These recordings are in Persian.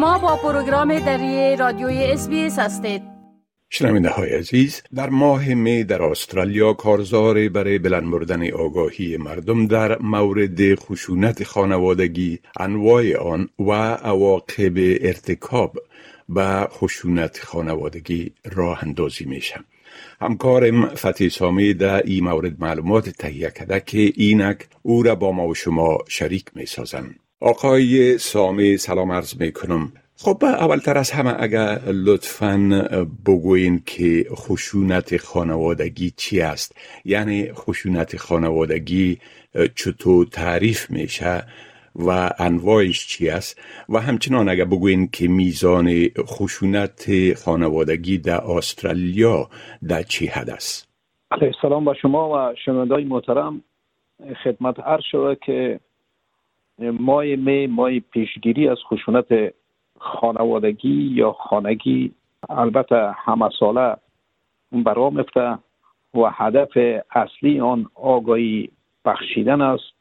شما با پروگرام دری رادیوی اس هستید شنمینده های عزیز در ماه می در استرالیا کارزار برای بلند بردن آگاهی مردم در مورد خشونت خانوادگی انواع آن و عواقب ارتکاب به خشونت خانوادگی راه اندازی میشه همکارم فتی سامی در این مورد معلومات تهیه کرده که اینک او را با ما و شما شریک می سازن. آقای سامی سلام عرض می کنم خب اولتر از همه اگر لطفا بگوین که خشونت خانوادگی چی است؟ یعنی خشونت خانوادگی چطور تعریف میشه و انواعش چی است؟ و همچنان اگر بگوین که میزان خشونت خانوادگی در استرالیا در چی حد است؟ سلام با شما و شنوندای محترم. خدمت عرض شده که ماه می ماه پیشگیری از خشونت خانوادگی یا خانگی. البته همه ساله برام افته و هدف اصلی آن آگاهی بخشیدن است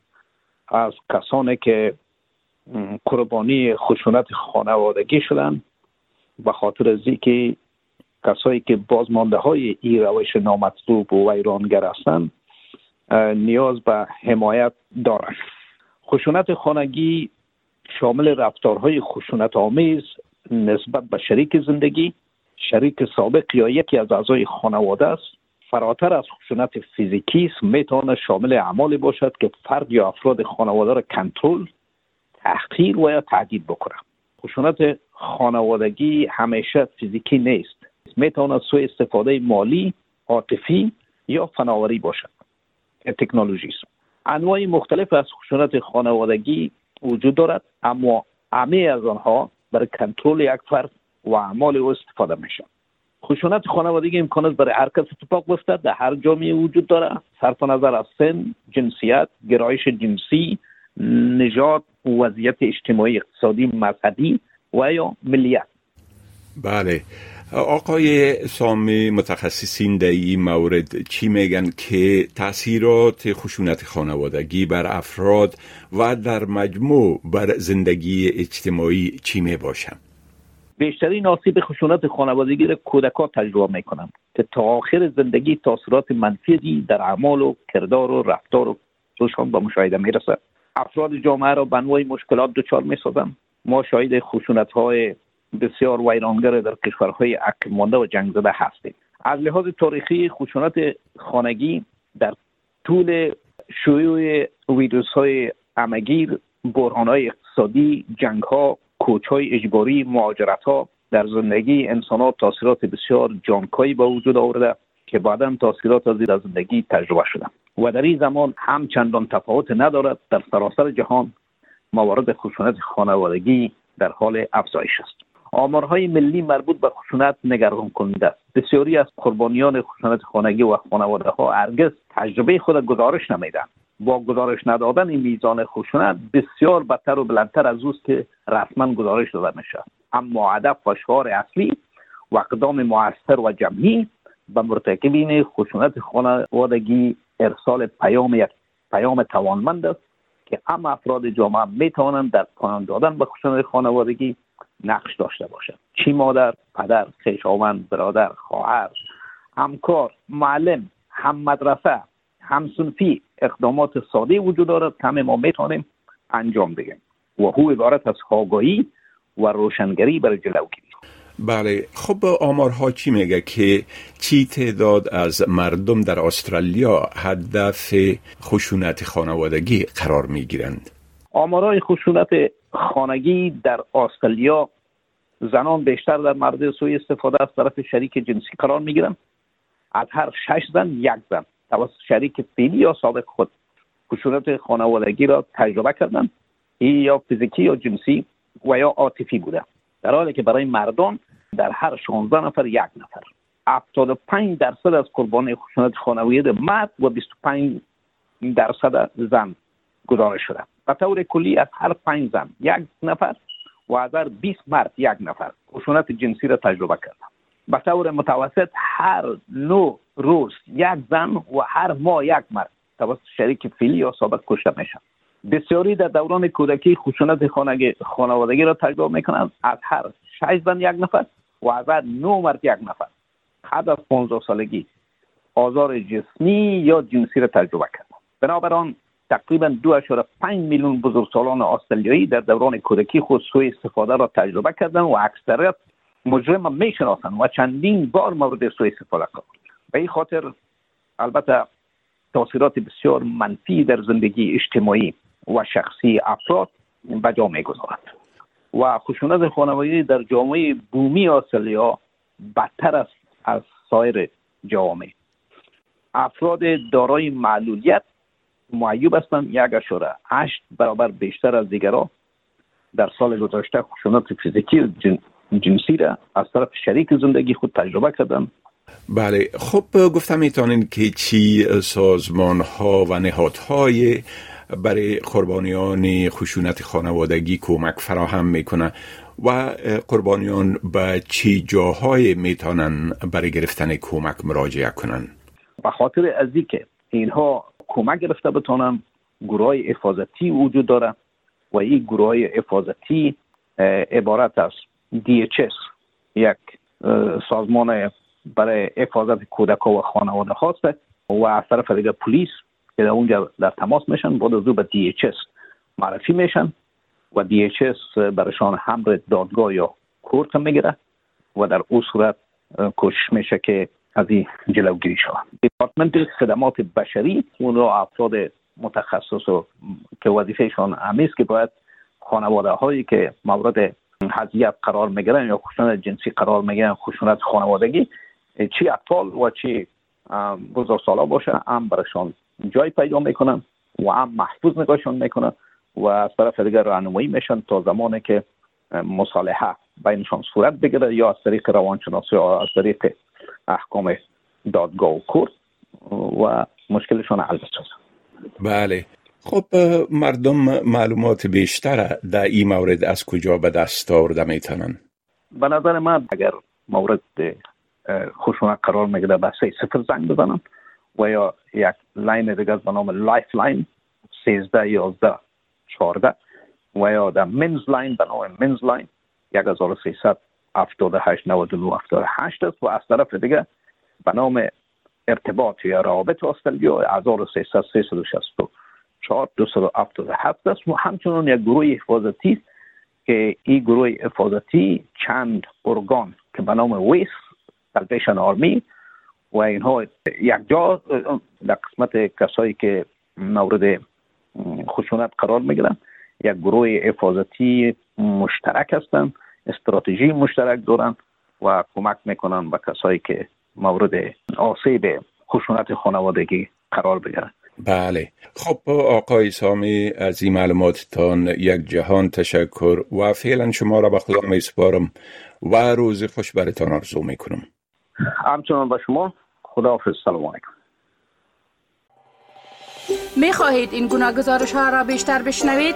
از کسانی که قربانی خشونت خانوادگی شدن به خاطر از که کسایی که بازمانده های این روش نامطلوب و ویرانگر هستند نیاز به حمایت دارند. خشونت خانگی شامل رفتارهای خشونت آمیز نسبت به شریک زندگی شریک سابق یا یکی از اعضای خانواده است. فراتر از خشونت فیزیکی است می‌تواند شامل اعمالی باشد که فرد یا افراد خانواده را کنترل تحقیر و یا تعدید بکنه خشونت خانوادگی همیشه فیزیکی نیست. می‌تواند سوء استفاده مالی عاطفی یا فناوری باشد. تکنولوژی انواع مختلف از خشونت خانوادگی وجود دارد اما همه از آنها برای کنترل یک فرد و اعمال او استفاده میشه خشونت خانوادگی امکان است برای هر کس اتفاق بیفتد در هر جامعه وجود دارد. صرف نظر از سن جنسیت گرایش جنسی نژاد وضعیت اجتماعی اقتصادی مذهبی و یا ملیت. بله. آقای سامی متخصصین در این مورد چی میگن که تاثیرات خشونت خانوادگی بر افراد و در مجموع بر زندگی اجتماعی چی می باشن؟ بیشترین آسیب خشونت خانوادگی را کودکان تجربه می‌کنن که تا آخر زندگی تاثیرات منفی در اعمال و کردار و رفتار و روشان به مشاهده می‌رسه افراد جامعه را به مشکلات دچار می‌سازن ما شاهد خشونت های بسیار ویرانگر در کشورهای عقب و جنگ زده هستیم. از لحاظ تاریخی خشونت خانگی در طول شیوع ویروس های امگیر برهان های اقتصادی جنگ ها کوچ های اجباری مهاجرت ها در زندگی انسان ها تاثیرات بسیار جانکایی به وجود آورده که بعدا تاثیرات از در زندگی تجربه شده. و در این زمان هم چندان تفاوت ندارد. در سراسر جهان موارد خشونت خانوادگی در حال افزایش است. آمارهای ملی مربوط به خشونت نگران کننده است. بسیاری از قربانیان خشونت خانگی و خانواده ها هرگز تجربه خود گزارش نمیدن با گزارش ندادن این میزان خشونت بسیار بدتر و بلندتر از اوست که رسما گزارش داده میشه اما هدف و شعار اصلی و اقدام موثر و جمعی به مرتکبین خشونت خانوادگی ارسال پیام یک پیام توانمند است که هم افراد جامعه می توانند در پایان دادن به خشونت خانوادگی نقش داشته باشد چی مادر پدر خویشاوند برادر خواهر همکار معلم هم مدرسه هم سنفی اقدامات ساده وجود دارد که همه ما می‌تونیم انجام دهیم. و هو عبارت از آگاهی و روشنگری برای جلوگیری بله خب آمارها چی میگه که چی تعداد از مردم در استرالیا هدف خشونت خانوادگی قرار می‌گیرند؟ آمارهای خشونت خانگی در استرالیا زنان بیشتر در مورد سوی استفاده از طرف شریک جنسی قرار می‌گیرند. از هر شش زن یک زن. توسط شریک فعلی یا سابق خود. خشونت خانوادگی را تجربه کردند. یا فیزیکی یا جنسی و یا عاطفی بوده. در حالی که برای مردان در هر 16 نفر یک نفر. 75 درصد از قربان خشونت خانواده مرد و 25 درصد زن گزارش شده. به طور کلی از هر پنج زن یک نفر و از هر 20 مرد یک نفر. خشونت جنسی را تجربه کردم. به طور متوسط هر نو روز یک زن و هر ماه یک مرد توسط شریک فیلی یا سابق کشته میشن. بسیاری در دوران کودکی خشونت خانوادگی را تجربه می‌کنند. از هر شش زن یک نفر و از هر نو مرد یک نفر. حد از 15 سالگی آزار جسمی یا جنسی را تجربه کرد بنابراین تقریبا 2.5 میلیون بزرگسالان استرالیایی در دوران کودکی خود سوء استفاده را تجربه کردند و اکثریت مجرم می‌شناسند و چندین بار مورد سوء استفاده کردند به این خاطر البته تاثیرات بسیار منفی در زندگی اجتماعی و شخصی افراد به جا می‌گذارد. و خشونت خانوادگی در جامعه بومی استرالیا بدتر است از سایر جوامع افراد دارای معلولیت معیوب هستند یک اشاره هشت برابر بیشتر از دیگران در سال گذشته خشونت فیزیکی جنسی را از طرف شریک زندگی خود تجربه کردن بله. خب گفتم می‌تونین که چی سازمان ها و نهادهای برای قربانیان خشونت خانوادگی کمک فراهم می‌کنه و قربانیان به چی جاهای می‌تونن برای گرفتن کمک مراجعه کنن؟ به خاطر از که اینها کمک گرفته بتونن گروه های افاظتی وجود داره و این گروه های افاظتی عبارت از DHS یک سازمان برای افاظت کودک و خانواده هاست و از طرف دیگه پلیس که در اونجا در تماس میشن بعد از به DHS معرفی میشن و DHS برشان همر دادگاه یا کورت می‌گیره و در او صورت کوشش میشه که از این جلوگیری شود دیپارتمنت خدمات بشری اون را افراد متخصص و که وظیفهشان همیست که باید خانواده هایی که مورد حضیت قرار می‌گیرن یا خشونت جنسی قرار می‌گیرن خشونت خانوادگی چی اطفال و چی سالا باشه هم برشان جای پیدا می‌کنن و هم محفوظ نگاهشان می‌کنن و از طرف دیگر راهنمایی میشن تا زمانی که مصالحه بینشان صورت بگیره یا از طریق روانشناسی یا از طریق احکام دادگاه و کورت و مشکلشان حل بله. خب مردم معلومات بیشتر در این مورد از کجا به دست آورده می‌تونن؟ به نظر من اگر مورد خشونت قرار می‌گیره به سه صفر زنگ بزنن و یا یک line دیگه به نام Lifeline سیزده یازده چارده و یا در MensLine به نام MensLine یک هزار سیصد هفتاد هشت نود و هفتاد هشت است و از طرف دیگه به نام ارتباط یا روابط استرالیا هزار و سیصد سیصد و شست و چهار دو و هفتاد هفت است و همچنان یک گروه حفاظتی است که این گروه حفاظتی چند ارگان که به نام ویس سلویشن آرمی و اینها یک جا در قسمت کسایی که مورد خشونت قرار می‌گیرن یک گروه حفاظتی مشترک هستند. استراتژی مشترک دارن و کمک می‌کنن به کسایی که مورد آسیب خشونت خانوادگی قرار بگیرن. بله. خب آقای سامی از این معلوماتتان یک جهان تشکر و فعلا شما را به خدا می سپارم و روز خوش برتان آرزو می کنم همچنان به شما خداحافظ. سلام علیکم. می خواهید این گناه گزارش ها را بیشتر بشنوید؟